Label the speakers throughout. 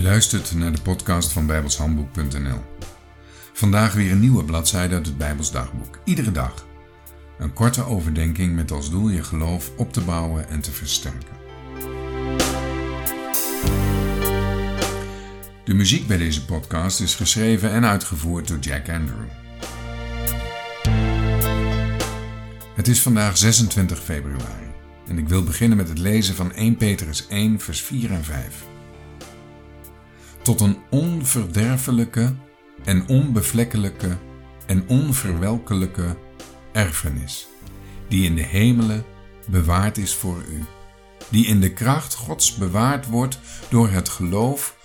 Speaker 1: Je luistert naar de podcast van bijbelshandboek.nl. Vandaag weer een nieuwe bladzijde uit het Bijbels dagboek. Iedere dag. Een korte overdenking met als doel je geloof op te bouwen en te versterken. De muziek bij deze podcast is geschreven en uitgevoerd door Jack Andrew. Het is vandaag 26 februari en ik wil beginnen met het lezen van 1 Petrus 1 vers 4 en 5 tot een onverderfelijke en onbevlekkelijke en onverwelkelijke erfenis, die in de hemelen bewaard is voor u, die in de kracht Gods bewaard wordt door het geloof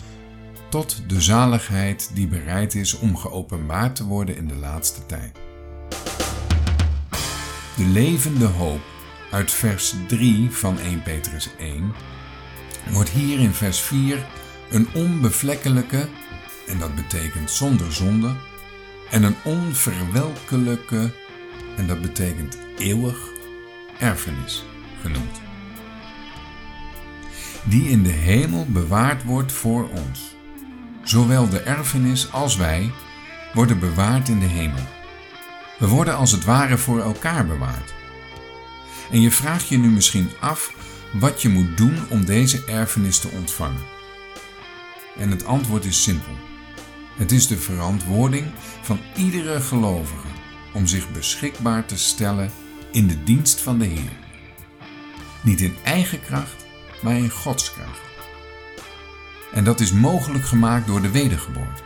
Speaker 1: tot de zaligheid die bereid is om geopenbaard te worden in de laatste tijd. De levende hoop uit vers 3 van 1 Petrus 1 wordt hier in vers 4 een onbevlekkelijke, en dat betekent zonder zonde, en een onverwelkelijke, en dat betekent eeuwig, erfenis genoemd. Die in de hemel bewaard wordt voor ons. Zowel de erfenis als wij worden bewaard in de hemel. We worden als het ware voor elkaar bewaard. En je vraagt je nu misschien af wat je moet doen om deze erfenis te ontvangen. En het antwoord is simpel. Het is de verantwoording van iedere gelovige om zich beschikbaar te stellen in de dienst van de Heer. Niet in eigen kracht, maar in Gods kracht. En dat is mogelijk gemaakt door de wedergeboorte.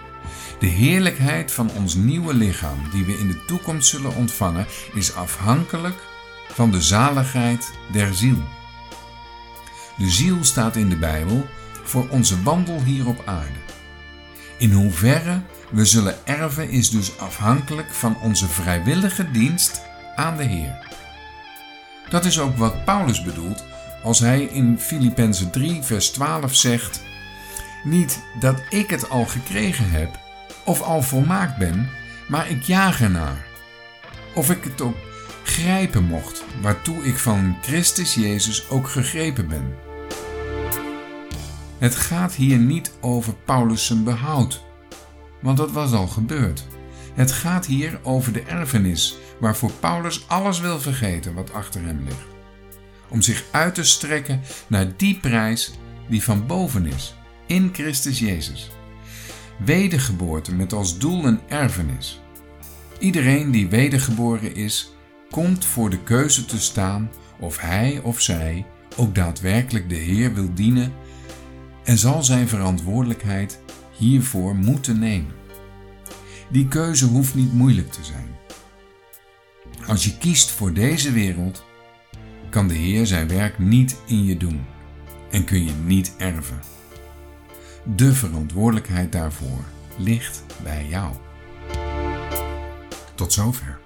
Speaker 1: De heerlijkheid van ons nieuwe lichaam, die we in de toekomst zullen ontvangen, is afhankelijk van de zaligheid der ziel. De ziel staat in de Bijbel voor onze wandel hier op aarde. In hoeverre we zullen erven is dus afhankelijk van onze vrijwillige dienst aan de Heer. Dat is ook wat Paulus bedoelt als hij in Filippenzen 3 vers 12 zegt: Niet dat ik het al gekregen heb of al volmaakt ben, maar ik jaag ernaar. Of ik het ook grijpen mocht, waartoe ik van Christus Jezus ook gegrepen ben. Het gaat hier niet over Paulus' zijn behoud, want dat was al gebeurd. Het gaat hier over de erfenis waarvoor Paulus alles wil vergeten wat achter hem ligt. Om zich uit te strekken naar die prijs die van boven is, in Christus Jezus. Wedergeboorte met als doel een erfenis. Iedereen die wedergeboren is, komt voor de keuze te staan of hij of zij ook daadwerkelijk de Heer wil dienen en zal zijn verantwoordelijkheid hiervoor moeten nemen. Die keuze hoeft niet moeilijk te zijn. Als je kiest voor deze wereld, kan de Heer zijn werk niet in je doen en kun je niet erven. De verantwoordelijkheid daarvoor ligt bij jou. Tot zover.